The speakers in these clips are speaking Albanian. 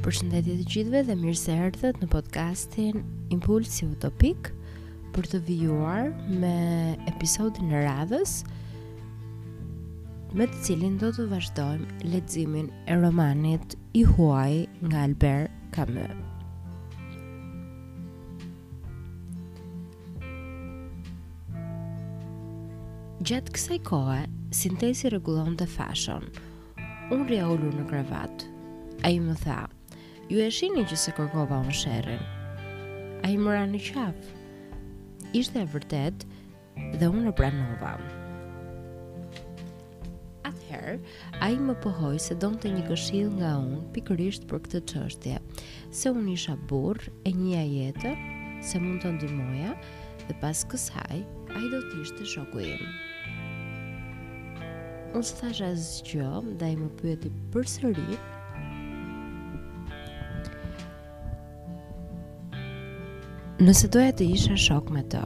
Përshëndetje të gjithëve dhe mirë se erdhët në podcastin Impulsi Utopik për të vijuar me episodin e radhës me të cilin do të vazhdojmë leximin e romanit I huaji nga Albert Camus. Gjatë kësaj kohe, Sintezi rregullonte fashën. Unë rrija ullur në krevat. Ai më tha, ju e shini që s'e kërkova unë sherrin. Ai më ra në qafë. Ishte e vërtetë dhe unë e pranova. Atëherë, ai më pohoi se donte një këshillë nga unë pikërisht për këtë çështje, se unë isha burrë e njihja jetën, se mund ta ndihmoja dhe pas kësaj ai do të ishte shoku im. Unë s'thashë asgjë, dhe ai më pyeti përsëri nëse doja të isha shok me të,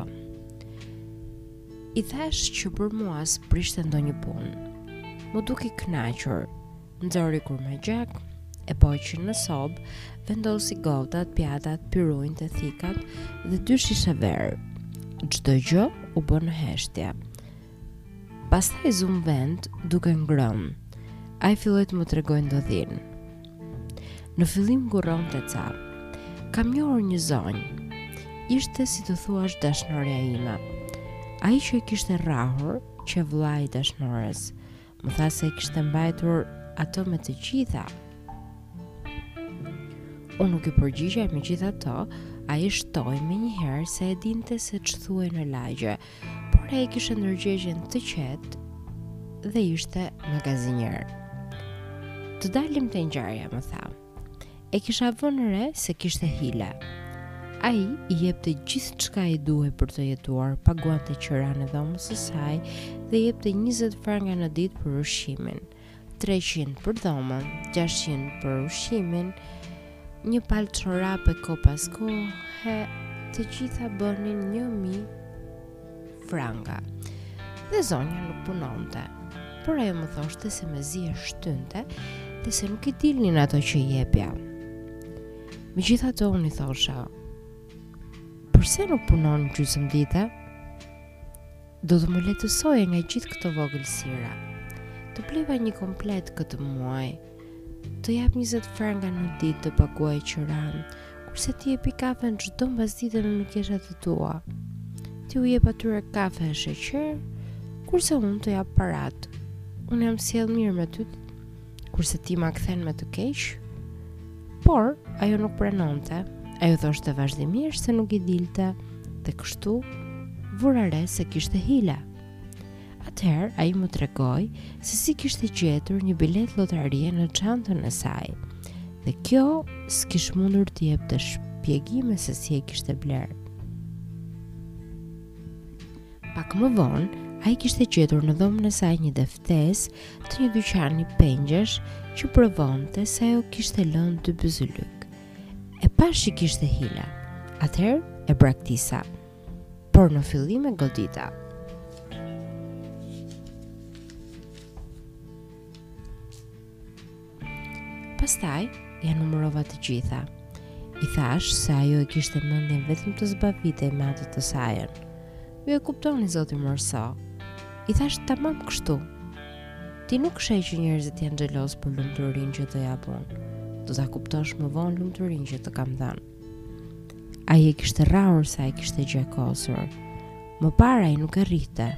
I thashë që për mua s'prishte ndonjë punë. M'u duk i kënaqur. Nxori kurm me gjak, e poqi në sobë, vendosi gotat, pjatat, pirunjt e thikat dhe dy shishe verë. Çdo gjë u bë në heshtje. Pastaj zumë vend. Duke ngrënë, ai filloi të më tregojë ndodhinë. Në fillim ngurronte ca. Kam njohur një zonjë. Ishte si të thuash dashnorja ime. Ai që e kishte rrahur, qe vëllai i dashnores, më tha se e kishte mbajtur atë me të gjitha. Unë nuk i përgjigja, megjithatë ai shtoi menjëherë se e dinte se ç'thuhej në lagje, Por ai e kishte ndërgjegjen të qetë dhe ishte magazinier. Të dalim te ngjarja, më tha. E kisha vënë re se kishte hile. Ai i jepte gjithçka i duhej për të jetuar, paguante qiranë e dhomës së saj dhe i jepte 20 franga në ditë për ushqimin. 300 për dhomën, 600 për ushqimin, një palë çorape kohë pas kohe, të gjitha bënin një mijë franga. Dhe zonja nuk punonte, por ajo më thoshte se mezi e shtynte dhe se nuk i dilnin ato që i jepja. Megjithatë unë i thosha, përse nuk punon gjysmë dite? Do të më lehtësoje nga gjithë këto vogëlsira. Të bleva një komplet këtë muaj. Të jap 20 franga në ditë të paguaj qeranë, kurse ti e pi kafe në çdo mbasdite me mikeshat e tua. Ti u jep atyre kafe e sheqer, kurse unë të jap paratë. Unë jam sjell mirë me ty kurse ti ma kthen me të keq. Por ajo nuk pranonte. Ajo thoshte vazhdimisht se nuk i dilte dhe kështu vura re se kishte hile. Atëherë ai më tregoi se si kishte gjetur një biletë llotarie në çantën e saj. Dhe kjo s'kish mundur të jepte shpjegime se si e kishte blerë. Pak më vonë, ai kishte gjetur në dhomën e saj një dëftesë të një dyqani pengjesh që provonte se ajo kishte lënë dy byzylykë. E pashë kishte hila. Atëherë e braktisa. Por në fillim e godita. Pastaj, ia numërova të gjitha. I thashë se ajo e kishte mendjen vetëm të zbavitej me atë të sajën. Ju e kuptoni zoti Morso. I thashë tamam kështu. Ti nuk sheh që njerëzit janë xhelozë për lumturinë që të jap unë. Do ta kuptosh më vonë lumturinë që të kam dhënë. Ai e kishte rrahur sa e kishte gjakosur. Më parë ai nuk e rrihte.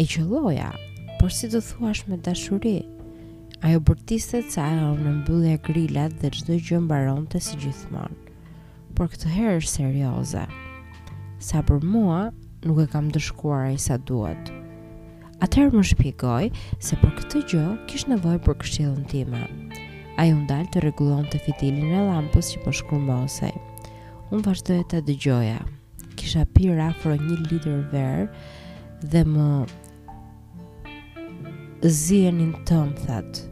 E qëlloja, por si të thuash me dashuri. Ajo bërtiste ca e unë mbyllja grilat dhe çdo gjë mbaronte si gjithmonë. Por këtë herë është serioze. Sa për mua, nuk e kam ndëshkuar aq sa duhet. Atëherë më shpjegoi se për këtë gjë kish nevojë për këshillën time. Ai u ndal të rregullonte fitilin e lampës që po shkrumbosej. Unë vazhdoja ta dëgjoja. Kisha pirë afër një litër verë dhe më zienin tëmthat.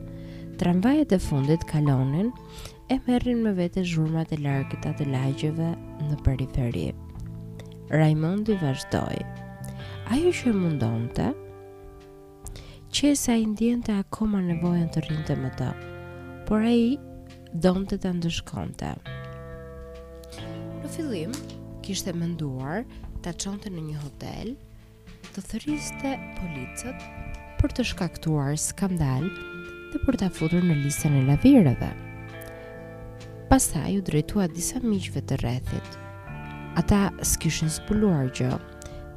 Tramvajet e fundit kalonin e merrin me vete zhurmat e largëta të lagjeve në periferi. Rajmondi vazhdoi. Ajo që e mundonte, qe se ai ndiente akoma nevojën të rrinte me të, por ai donte ta ndëshkonte. Në fillim, kishte menduar ta çonte në një hotel, të thërriste policët për të shkaktuar skandal dhe për ta futur në listën e lavireve. Pastaj u drejtua disa miqve të rrethit. Ata s'kishin zbuluar gjë,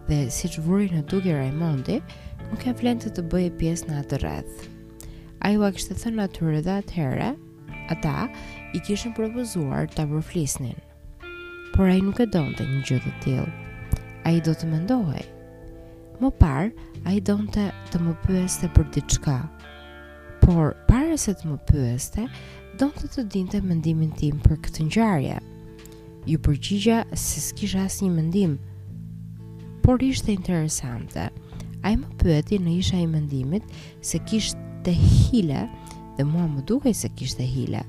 Dhe siç vuri në dukje Raimondi, nuk ia vlente të bëje pjesë në atë rreth. Ai ua kishte thënë atyre dhe atëhere, ata i kishin propozuar ta përflisnin. Por ai nuk e donte një gjë të tillë. Ai do të mendohej. Më parë, ai donte të më pyeste për diçka. Por, para se të më pyeste, donte të dinte mendimin tim për këtë ngjarje. Iu përgjigja se s'kisha asnjë mendim, por ishte interesante. Ai më pyeti në isha i mendimit se kishte hile dhe mua më dukej se kishte hile.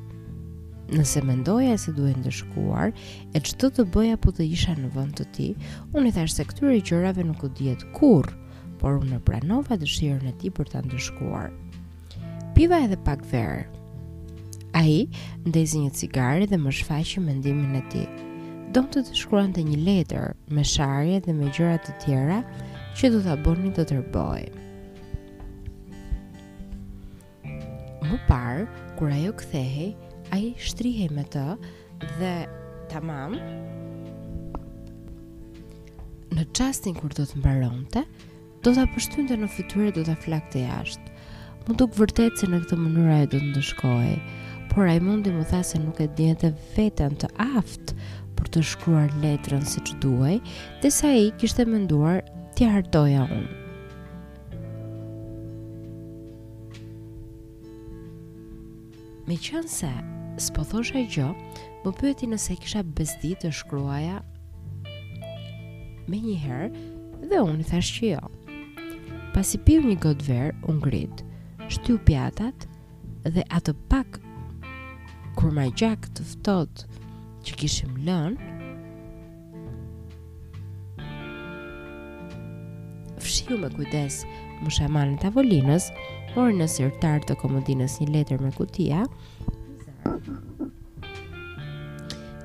Nëse mendoja se duhej ndëshkuar, e ç'do të bëja po të isha në vend të tij, unë i thashë se këtyre gjërave nuk u dihet kurrë, por unë e pranova dëshirën e tij për ta ndëshkuar. Piva edhe pak verë. Ai ndezi një cigare dhe më shfaqi mendimin e tij. Donte të shkruante një letër me sharje dhe me gjëra të tjera që do ta bënin të tërbohej. Më parë, kur ajo kthehej, ai shtrihej me të dhe tamam në çastin kur do të mbaronte, Do ta pështynte në fytyrë e do ta flakte jashtë. M'u duk vërtet se në këtë mënyrë ajo do të ndëshkohej, por Raimundi më tha se nuk e ndjente veten të aftë për të shkruar letrën siç duhej, dhe se ai kishte menduar t'ia hartoja unë. Meqenëse s'po thosha gjë, më pyeti nëse kisha bezdi të shkruaja menjëherë dhe unë i thashë që jo. Pasi piu një gotë verë, u ngrit, shtyu pjatat dhe atë pak kurmagjak të ftohtë që kishim lënë, Fshiu me kujdes mushamanë e tavolinës, mori në sirtar të komodinës një letër me kutia,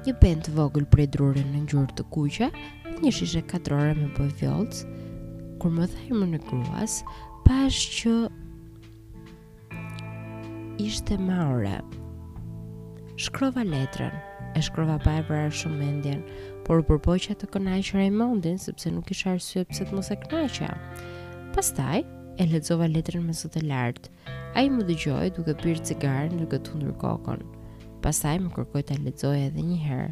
një penë të vogël prej druri në ngjyrë të kuqe, një shishe katrore me bojë vjollcë, kur më tha emrin e gruas, pashë që Ishte maure. Shkrova letrën, e shkrova pa e vrarë shumë mendjen, por u përpoqja të kënaq Raymondin sepse nuk kisha arsye pse të mos e kënaqja. Pastaj e lexova letrën me zë të lartë. Ai më dëgjoi duke pirë cigaren duke tundur kokën. Pastaj më kërkoi ta lexoja edhe një herë.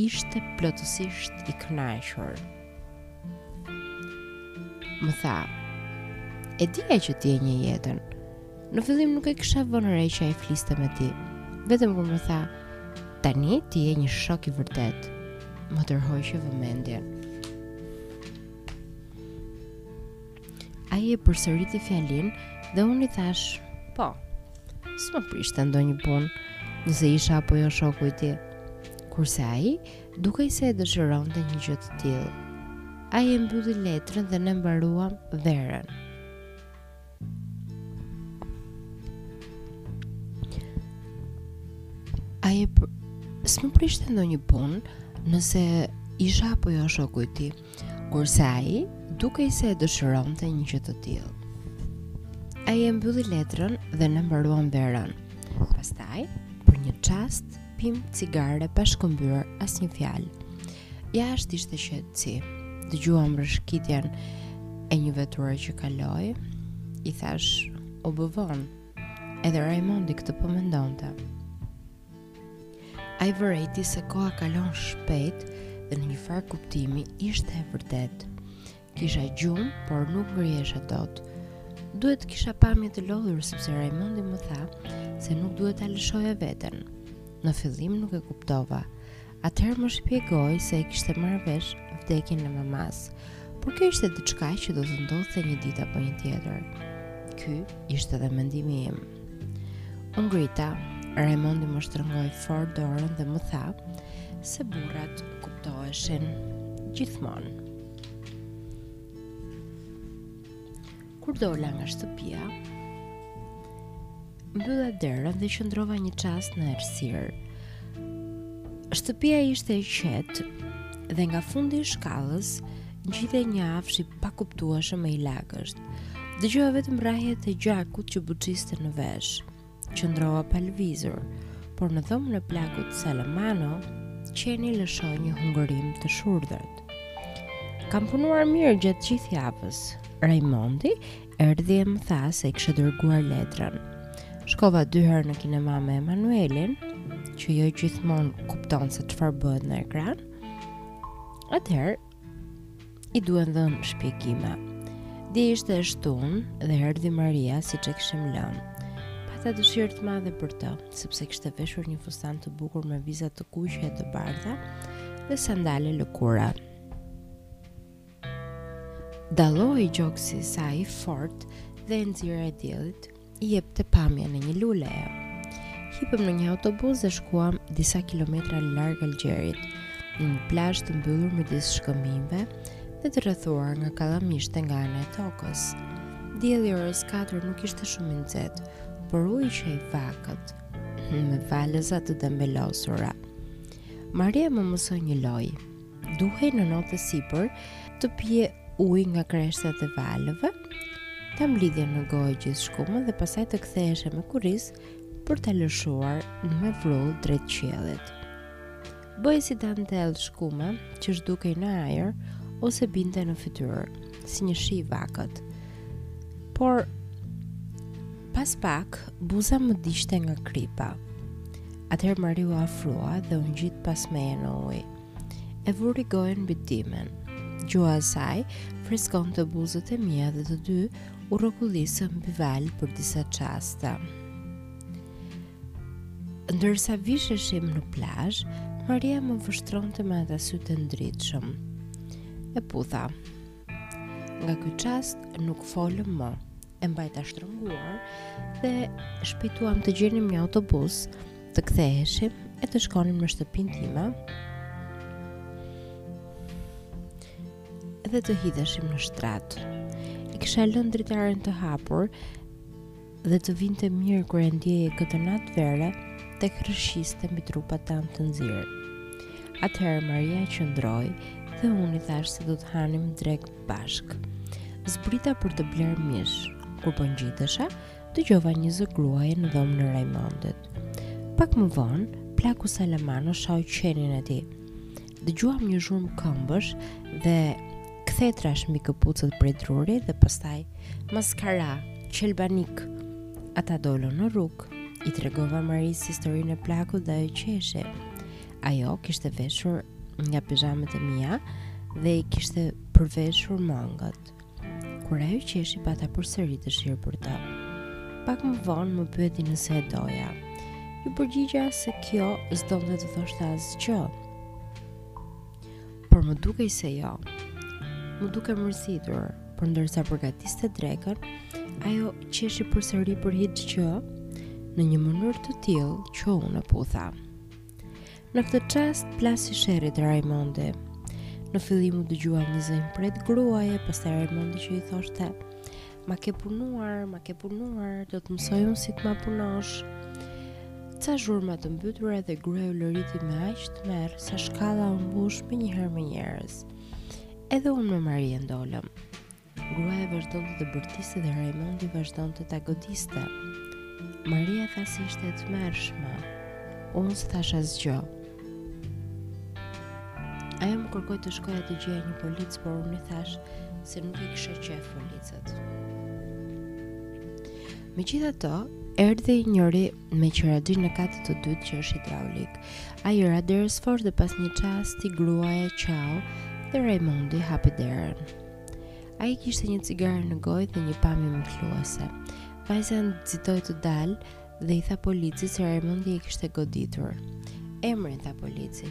ishte plotësisht i kënaqur. Më tha, e dija që ti e njeh jetën. Në fillim nuk e kisha vënë re që ai fliste me ti. Vetëm kur më tha, tani ti je një shok i vërtetë. Më tërhoqi vëmendjen. Ai e përsëriti fjalinë dhe unë i thashë, po, s'më prishte ndonjë punë, nëse isha apo jo shoku i tij. Kurse ai, dukej se e dëshironte një gjë të tillë. Ai e mbylli letrën dhe ne mbaruam verën. Ai e për... s'më prishte ndonjë punë, nëse isha apo jo shoku i tij. Kurse ai, dukej se e dëshironte një gjë të tillë. Ai e mbylli letrën dhe ne mbaruam verën. Pastaj, për një çast, pimë cigare pa shkëmbyer asnjë fjalë. Jashtë ishte qetësi. Dëgjuam rrëshqitjen e një veture që kaloi. I thashë, u bë vonë. Edhe Raimondi këtë po mendonte. Ai vërejti se koha kalon shpejt dhe në një farë kuptimi ishte e vërtetë. Kisha gjumë, por nuk ngrihesha dot. Duhet të kisha pamje të lodhur sepse Raimondi më tha se nuk duhet ta lëshoja veten. Në fillim nuk e kuptova. Atëherë më shpjegoi se e kishte marrë vesh vdekjen e mamasë, por kjo ishte diçka që do të ndodhte një ditë apo një tjetër. Ky ishte edhe mendimi im. U ngrita, Raimondi më shtrëngoi fort dorën dhe më tha se burrat kuptoheshin gjithmonë. Kur dola nga shtëpia, Mbylla derën dhe qëndrova një çast në errësirë. Shtëpia ishte e qetë dhe nga fundi i shkallës ngjitej një afsh i pakuptueshëm e i lagësht. Dëgjoja vetëm rrahjet e gjakut që buçiste në vesh. Qëndrova pa lëvizur, por në dhomën e plakut Salamano qeni lëshoi një hungërim të shurdhët. Kam punuar mirë gjatë gjithë javës. Raimondi Erdhi e më tha se e kishte dërguar letrën. Shkova dy herë në kinema me Emanuelin, që jo gjithmonë kupton se çfarë bëhet në ekran. Atëherë i duhen dhënë shpjegime. Dje ishte e shtunë dhe erdhi Maria siç e kishim lënë. Pata dëshirë të madhe për të, sepse kishte veshur një fustan të bukur me viza të kuqe e të bardha dhe sandale lëkure. Dallohej gjoksi saj i fortë dhe e nxira e diellit i jepte pamjen e një luleje. Hipëm në një autobus dhe shkuam disa kilometra larg Algjerit, në një plazh të mbyllur midis shkëmbinjve dhe të rrethuar nga kallamishte nga ana e tokës. Dielli i orës 4 nuk ishte shumë i nxehtë, por uji ishte i vakët, me valëza të dembelosura. Maria më mësoi një loj, Duhej në not e sipër të pije ujë nga kreshtat e valëve, ta mblidhje në gojë gjithë shkumën dhe pastaj të ktheheshe me kurriz për ta lëshuar me vrull drejt qiellit. Bëhej si dantellë shkume që zhdukej në ajer ose binte në fytyrë, si një shi i vakët. Por, pas pak, buza më digjte nga kripa. Atëherë Maria u afrua dhe u ngjit pas meje në ujë. e vuri gojën mbi timen. Gjuha e saj freskonte buzët e mia dhe të dy u rrokullisëm mbi valë për disa çaste. Ndërsa visheshim në plazh, Maria më vështronte me ata sy të ndritshëm. E putha. Nga ky çast nuk folëm më. e mbajta shtrënguar dhe shpejtuam të gjenim një autobus të ktheheshim e të shkonim në shtëpinë time. Dhe të hidheshim në shtrat. E kisha lënë dritaren të hapur dhe të vinte mirë kur e ndjeje këtë natë vere tek rrëshqiste mbi trupat tanë të nxirë. Atëherë Maria qëndroi dhe unë i thashë se do të hanim drek bashkë. Zbrita për të blerë mish. Kur po ngjitesha, dëgjova një zë gruaje në dhomën e Raimondit. Pak më vonë, plaku Salamano shau qenin e tij. Dëgjuam një zhurmë këmbësh dhe kthetrash mbi këpucët prej druri dhe pastaj maskara, qelbanik. Ata dolën në rrugë. I tregova Marisë historinë e plakut dhe ajo qeshi. ajo kishte veshur nga pizhamet e mia dhe i kishte përveshur mëngët. Kur ajo qeshi pata përsëri dëshirë për të. Pak më vonë më pyeti nëse e doja. Iu përgjigja se kjo s'donte të thoshte asgjë. Por më dukej se jo. M'u duk e mërzitur, por ndërsa përgatiste drekën, ajo qeshi përsëri për hiçgjë në një mënyrë të tillë që unë e putha. Në këtë çast plasi sherri te Rajmondi. Në fillim u dëgjua një zë prej gruaje, pastaj Rajmondi që i thoshte: "Ma ke punuar, ma ke punuar, do të mësoj unë si të ma punosh." Ca zhurma të mbytura dhe gruaja ulëriti me aq tmerr sa shkalla u mbush menjëherë me njerëz. Edhe unë me Marien dolëm. Gruaja vazhdonte të bërtiste dhe Rajmondi vazhdonte ta godiste. Maria tha se ishte e tmerrshme. Unë s'thashë asgjë. Ajo më kërkoi të shkoja të gjeja një polic, por unë i thashë se nuk i kisha qejf policët. Megjithatë, erdhi njëri me qiraxhiun e katit të dytë që është hidraulik. Ai i ra derës fort dhe pas një çasti gruaja qau dhe Rajmondi hapi derën. Ai kishte një cigare në gojë dhe një pamje mikluese. Vajza nxitoi të dalë dhe i tha policit se Rajmondi e kishte goditur. Emrin, tha polici.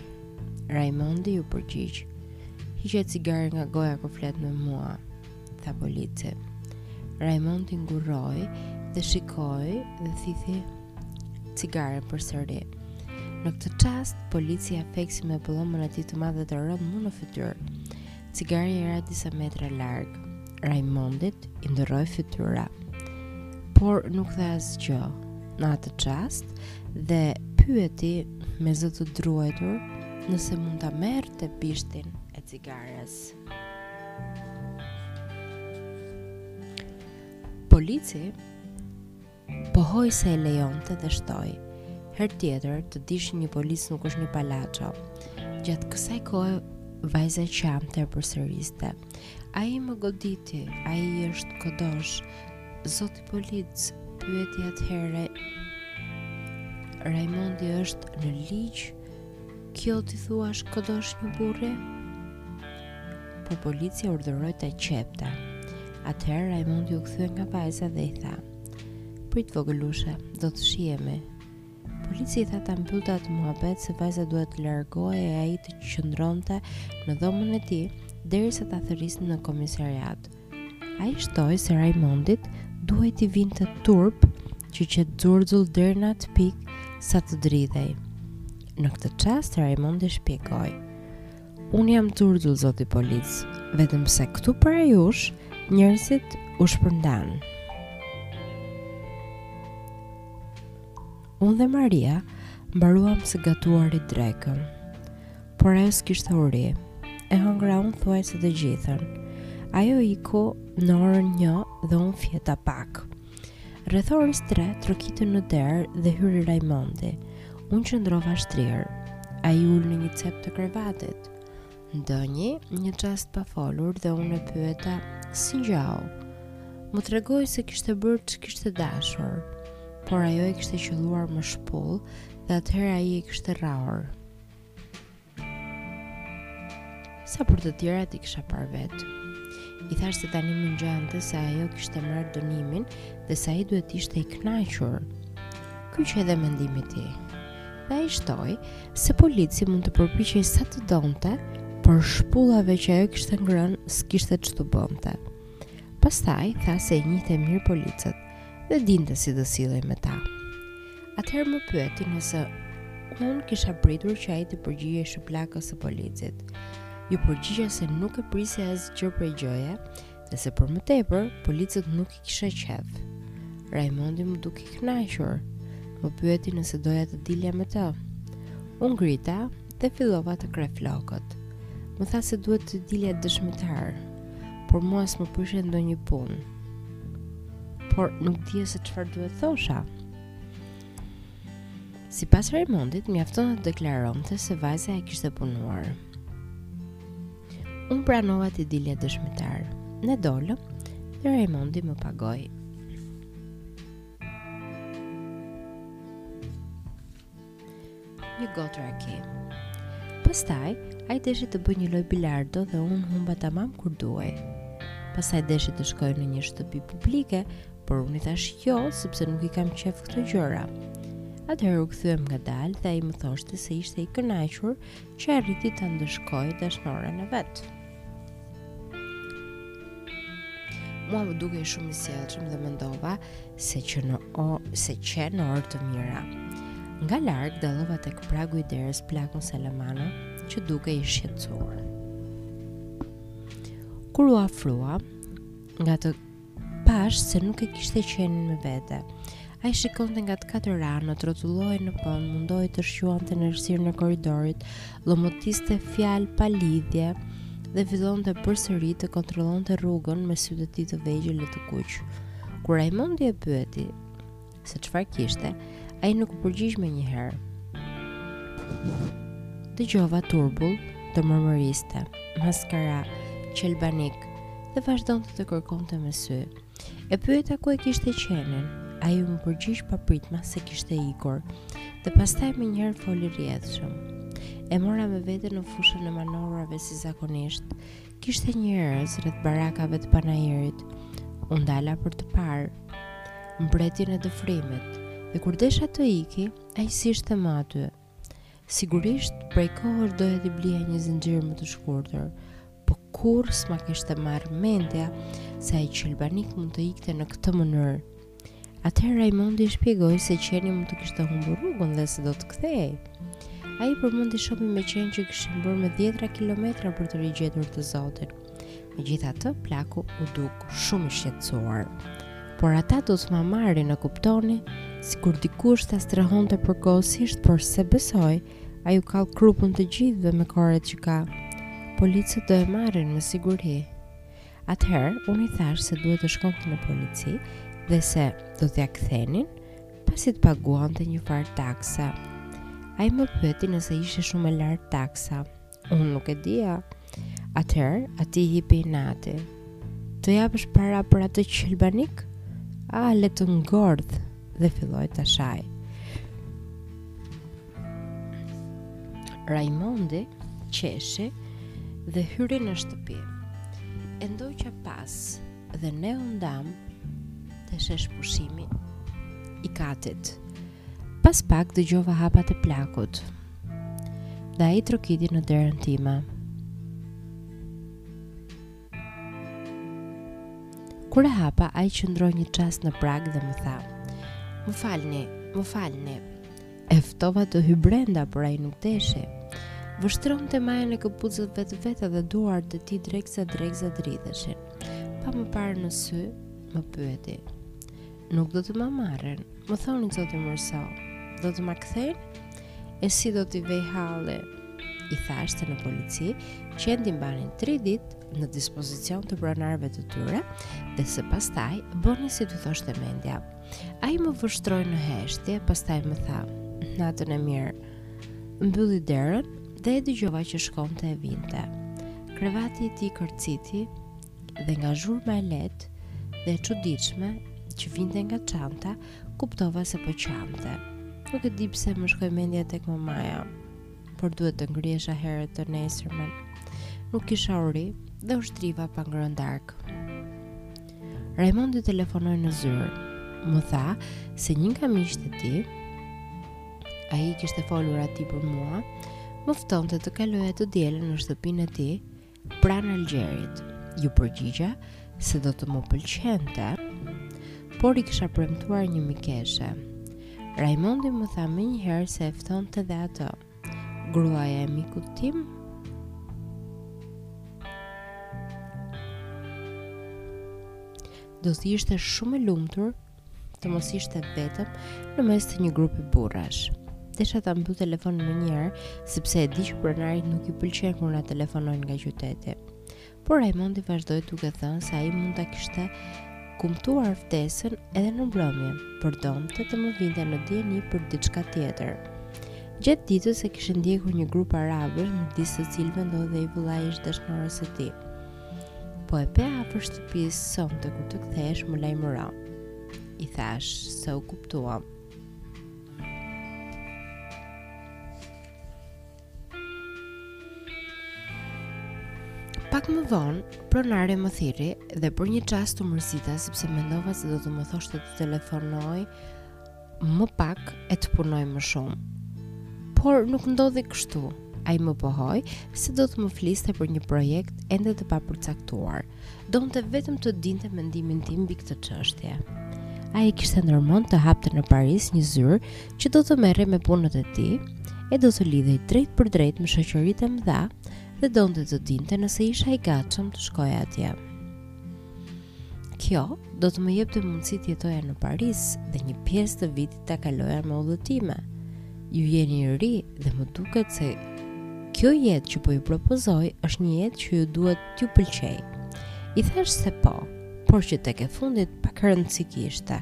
Rajmondi iu përgjigj. Hiqe cigaren nga goja kur flet me mua, tha polici. Rajmondi ngurroi dhe shikoi dhe thithi cigaren përsëri. Në këtë çast, polici ia feksi me pëllëmbën e tij të madhe të rëndë mu në fytyrë. Cigarja i ra disa metra larg, Rajmondit i ndërroi fytyra. Por nuk tha asgjë, në atë çast, dhe pyeti me zë të druajtur nëse mund ta merrte bishtin e cigares. Polici Pohoi se e lejonte dhe shtoi, Herë tjetër, të dish një polic nuk është një palaço. Gjatë kësaj kohe, vajza qante e përsëriste. Ai më goditi, ai është kodosh, zoti polic, pyeti atëherë Rajmondi, është në ligj, Kjo t'i thuash kodosh një burri? Por polici e urdhëroi ta qepte. Atëherë Rajmondi u kthye nga vajza dhe i tha. Prit vogëlushe, do të shihemi. Polici i tha ta mbyllte atë muhabet se vajza duhet të largohej e ai të qëndronte në dhomën e tij, derisa ta thërrisnin në komisariat. Ai shtoi se Rajmondit duhet t'i vinte turp që qe xurxull deri në atë pikë sa të dridhej. Në këtë çast Rajmondi shpjegoi: Unë s'jam xurxull zoti polic, vetëm se këtu para jush njerëzit u shpërndanë. Unë dhe Maria mbaruam së gatuari drekën, por ajo s'kishte uri. E hëngra unë thuajse të gjithën. Ajo iku në orën një dhe unë fjeta pak. Rreth orës tre trokitën në derë dhe hyri Rajmondi. Unë qëndrova shtrirë. Ai u ul në një cep të krevatit. Ndenji një çast pa folur dhe unë e pyeta si ngjau. Mu tregoi se kishte bërë ç'kishte dashur, por ajo e kishte qëlluar me shpullë dhe atëherë ai e kishte rrahur. Sa për të tjerat i kisha parë vetë. I thashë se tani më ngjante se ajo kishte marrë dënimin dhe se ai duhet të ishte i kënaqur. Ky qe edhe mendimi i tij. dhe ai shtoi se polici mund të përpiqej sa të donte, por shpullave që ajo kishte ngrënë s'kishte ç't'u bënte. Pastaj tha se i njihte mirë policët dhe dinte si të sillej me ta. Atëherë më pyeti nëse unë kisha pritur që ai t'i përgjigjej shuplakës së policit. Iu përgjigja se nuk e prisja asgjë prej gjëje, dhe se për më tepër, policët nuk Kisha qejf. Rajmondi m'u duk i kënaqur. Më pyeti nëse doja të dilja me të. U ngrita dhe fillova të kreh flokët. Më tha se duhet të dilja dëshmitar, por mua s'më prishte ndonjë punë. Por nuk dija se çfarë duhet të thosha. Sipas Rajmondit, mjafton të deklaronte se vajza e kishte punuar. Unë pranova të dilja dëshmitar. Ne dolëm dhe Rajmondi më pagoi një gotë raki. Pastaj, ai deshi të bëjë një lojë bilardo dhe unë humba tamam kur duhej. Pastaj deshi të shkojë në një shtëpi publike, por unë i thashë jo, sepse nuk i kam qejf këto gjëra. Atëherë u kthyem ngadalë dhe ai më thoshte se ishte i kënaqur që arriti ta ndëshkojë dashnoren e vet. Mua më dukej shumë i sjellshëm dhe mendova se qenë, o, se qenë orë të mira. Nga larg dallova tek pragu i derës plakun Salamano që dukej i shqetësuar. Kur u afruam ngat Pashë se nuk e kishte qenin me vete. Ai shikonte nga të katër anët, rrotullohej në vend, mundohej të shquante në errësirën e korridorit, lomotiste fjalë pa lidhje dhe fillonte përsëri të kontrollonte rrugën me sytë e tij të vegjël e të kuq. Kur Rajmondi e pyeti, se çfarë kishte, ai nuk u përgjigj menjëherë. Dëgjova turbull të mërmëriste, maskara, qelbanik, dhe vazhdonte të kërkonte me sy. E pyeta ku e kishte qenin, ai u më përgjigj papritmas se kishte ikur, dhe pastaj menjëherë foli rrjedhshëm. E mora me vete në fushën e manovrave si zakonisht, Kishte njerëz rreth barakave të panairit. U ndala për të parë mbretin e dëfrimit dhe kur desha të iki, ai s'ishte më aty. Sigurisht, prej kohësh doja t'i blija një zinxhir më të shkurtër, po kurrë s'ma kishte marrë mendja se ai qelbanik mund të ikte në këtë mënyrë. Atëherë Raimondi i shpjegoi se qeni mund të kishte humbur rrugën dhe se do të kthehej. Ai përmendi shembuj me qen që kishin bërë me dhjetra kilometra për të rigjetur të zotin. Megjithatë, plaku u duk shumë i shqetësuar. Por ata do të ma marrin, më kuptoni, sikur dikush ta strehonte përkohësisht, por s'e besoj, ai u kall krupën të gjithve me koret që ka. Policët do e marrin me siguri. Atëherë, unë i thashë se duhet të shkonte në polici dhe se do t'ia kthenin, pasi të paguante njëfarë takse. Ai më pyeti nëse ishte shumë e lartë taksa. Unë nuk e dija. Atëherë, atij i hipi inati. Të japësh para për atë qelbanik? A, le të ngordhë dhe filloi ta shajë. Raimondi qeshi dhe hyri në shtëpi. E ndoqa pas dhe ne u ndam te sheshpushimi i katit. Pas pak dëgjova hapat e plakut. Dhe ai trokiti në derën time. Kur e hapa, ai qëndroi një çast në prag dhe më tha: "Më falni, më falni." E ftova të hyjë brenda, por ai nuk deshi. Vështronte majën e këpucëve të veta dhe duart e tij dregëza dregëza dridheshin. Pa më parë në sy, më pyeti. Nuk do të ma marrin, më thoni zoti Mërso. Do të ma kthejnë? E si do t'më vejë halli? I thashë se në polici, qentë i mbanin 3 ditë në dispozicion të pronarëve të tyre, dhe se pastaj, bënin si t'u thoshte mendja. Ai më vështroi në heshtje, pastaj më tha: "Natën e mirë." Mbylli derën dhe e dëgjova që shkonte e vinte. Krevati i tij kërciti dhe nga zhurma e lehtë dhe e çuditshme që vinte nga çanta, kuptova se po qante. Nuk e di pse më shkoi mendja tek mamaja, por duhet të ngrihesha herët të nesërmen. Nuk kisha uri dhe u shtriva pa ngrënë darkë. Rajmondi telefonoi në zyrë. Më tha se një nga miqtë e tij, ai i kishte folur atij për mua, më ftonte të kaloja të dielën në shtëpinë e tij pranë Algjerit. Iu përgjigja se do të më pëlqente, por i kisha premtuar një mikeshe. Rajmondi më tha menjëherë se e ftonte dhe atë. Gruaja e mikut tim do të ishte shumë e lumtur të mos ishte vetëm në mes të një grupi burrash. Desha ta mbyll telefonin menjëherë, sepse e di që pronarit nuk i pëlqen kur na telefonojnë nga qyteti. Por Rajmondi vazhdoi duke thënë se ai mund t'a kishte kumtuar ftesën edhe në mbrëmje, por donte të më vinte në dijeni për diçka tjetër. Gjatë ditës e kishte ndjekur një grup arabësh midis të cilëve ndodhej i vëllai i ish dashnores së tij. Po e pe afër shtëpisë sonte kur të kthehesh më lajmëro. I thashë se u kuptuam. Pak më vonë, pronari më thirri dhe për një çast u mërzita sepse mendova se do të më thoshte të telefonoj më pak e të punoj më shumë. Por nuk ndodhi kështu. Ai më pohoi se do të më fliste për një projekt ende të papërcaktuar. Donte vetëm të dinte mendimin tim mbi këtë çështje. Ai kishte ndërmend të hapte në Paris një zyrë që do të merrej me punët e tij e do të lidhej drejtpërdrejt me shoqëritë e mëdha dhe donte të dinte nëse isha i gatshëm të shkoja atje. Kjo do të më jepte mundësi të jetoja në Paris dhe një pjesë të vitit ta kaloja me udhëtime. Ju jeni i ri dhe më duket se kjo jetë që po ju propozoj është një jetë që ju duhet T'ju pëlqejë. I thashë se po, por që tek e fundit pak rëndësi kishte.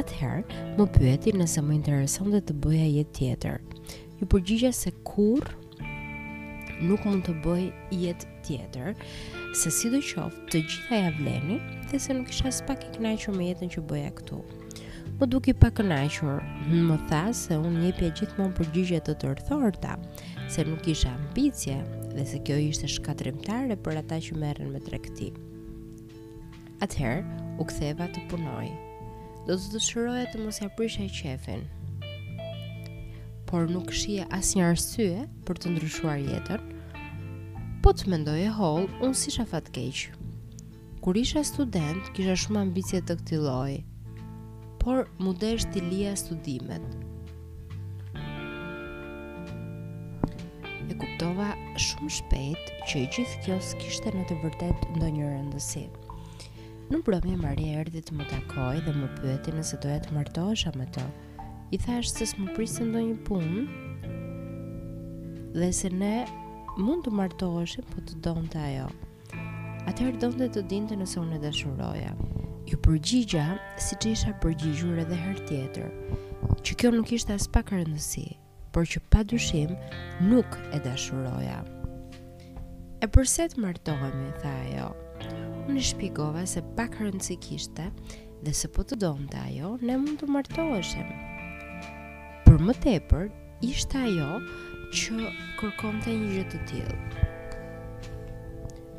Atëherë, më pyeti nëse më interesonte të bëja jetë tjetër. Iu përgjigja se kurrë nuk mund të bëj jetë tjetër, se sidoqoftë të gjitha ia vlenin, dhe se nuk isha aspak i kënaqur me jetën që bëja këtu. M'u duk i pakënaqur, më tha se unë jepja gjithmonë përgjigje të tërthorta, se nuk kisha ambicie dhe se kjo ishte shkatërrimtare për ata që merren me tregti. Atëherë u ktheva të punoj. Do të dëshiroja të mos ia prishja qejfin. Por nuk shihja asnjë arsye për të ndryshuar jetën. Po të mendoje hollë, unë s'isha fatkeq. Kur isha student, kisha shumë ambicie të këtij lloji, por m'u desh t'i lija studimet. E kuptova shumë shpejt që i gjithë kjo s'kishte në të vërtetë ndonjë rëndësi. Në mbrëmje Maria erdhi të më takojë dhe më pyeti nëse doja të martohesha me të. I thashë se s'më prishte ndonjë punë dhe se ne mund të martoheshim po të donte ajo. Atëherë donte të dinte nëse unë e dashuroja. Iu përgjigja siç isha përgjigjur edhe herë tjetër, që kjo nuk kishte aspak rëndësi, por që pa dyshim nuk e dashuroja. E përse të martohemi, tha ajo. Unë i shpjegova se pak rëndësi kishte dhe se po të donte ajo, ne mund të martoheshim. Për më tepër, Ishte ajo që kërkonte një gjë të tillë.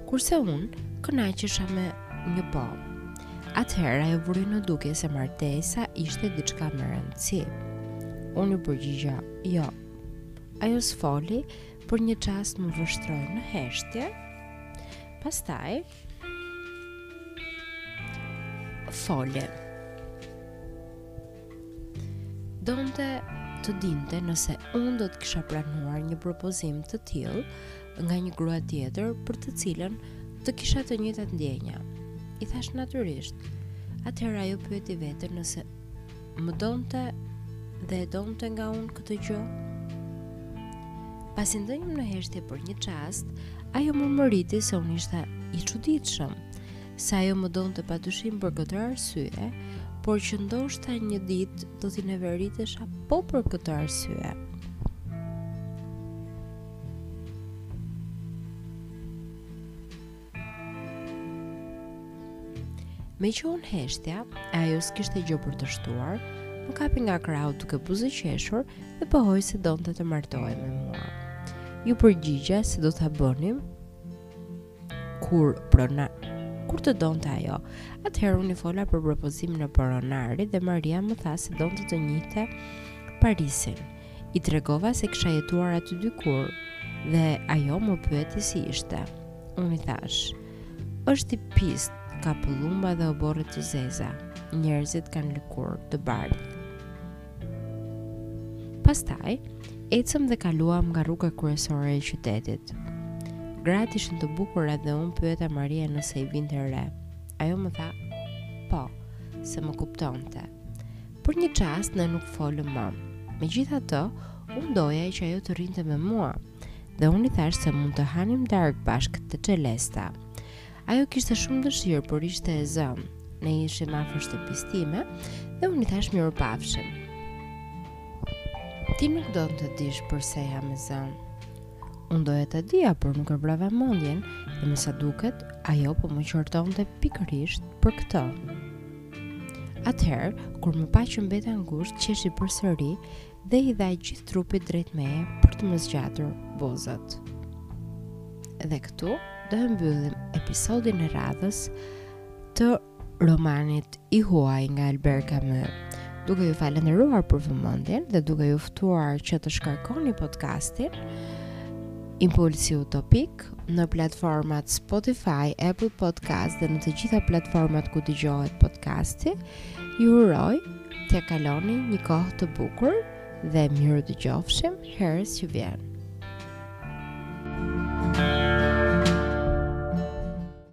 Kurse unë kënaqesha me një po. Atëherë ajo vuri në dukje se martesa ishte diçka me rëndësi. Unë iu përgjigja, jo. Ajo s'foli për një çast më vështroi në heshtje. Pastaj Foli. Donte të dinte nëse unë do të kisha pranuar një propozim të tillë nga një grua tjetër për të cilën të kisha të njëjtat ndjenja. I thashë natyrisht. Atëherë ajo pyeti veten nëse Më donte dhe e donte nga unë këtë gjë? Pasi ndenjëm në heshtje për një çast, ajo murmuriti se unë isha i çuditshëm, se ajo më donte pa dyshim për këtë arsye, por që ndoshta një ditë do t'i neveritesha po për këtë arsye. Meqë unë heshtja, e ajo s'kishte gjë për të shtuar, më kapi nga krahu duke buzëqeshur dhe pohoi se donte të martohej me mua. Iu përgjigja se do ta bënim kur të donte ajo. Atëherë unë i fola për propozimin e pronarit dhe Maria më tha se donte të njihte Parisin. I tregova se kisha jetuar aty dikur dhe ajo më pyeti si ishte. Unë i thashë, është i pistë, ka pëllumba dhe oborre të zeza, njerëzit kanë lëkurë të bardhë. Pastaj, ecëm dhe kaluam nga rruga kryesore e qytetit. Gratë ishin të bukura dhe unë pyeta Marian nëse i vinte re. Ajo më tha, po, se më kuptonte. Për një çast ne nuk folëm më. Megjithatë, unë doja që ajo të rrinte me mua dhe unë i thashë se mund të hanim darkë bashkë te Çelesta. Ajo kishte shumë dëshirë, por ishte e zënë. Ne ishim afër shtëpisë time dhe unë i thashë mirupafshim. Ti nuk do të dish përse jam e zënë. Unë doja ta dija, por nuk e vrava mendjen dhe me sa duket, ajo po më qortonte pikërisht për këtë. Atëherë, kur më pa që mbeta ngushtë, qeshi përsëri dhe i dha gjithë trupit drejt meje për të më zgjatur buzët. Dhe këtu do e mbyllim episodin e radhës të romanit I huaji nga Albert Camus. Duke ju falënderuar për vëmendjen dhe duke ju ftuar që të shkarkoni podcastin Impulsi Utopik në platformat Spotify, Apple Podcast dhe në të gjitha platformat ku dëgjohet podcasti. Ju uroj të kaloni një kohë të bukur dhe mirudëgjofshim herës që vjen.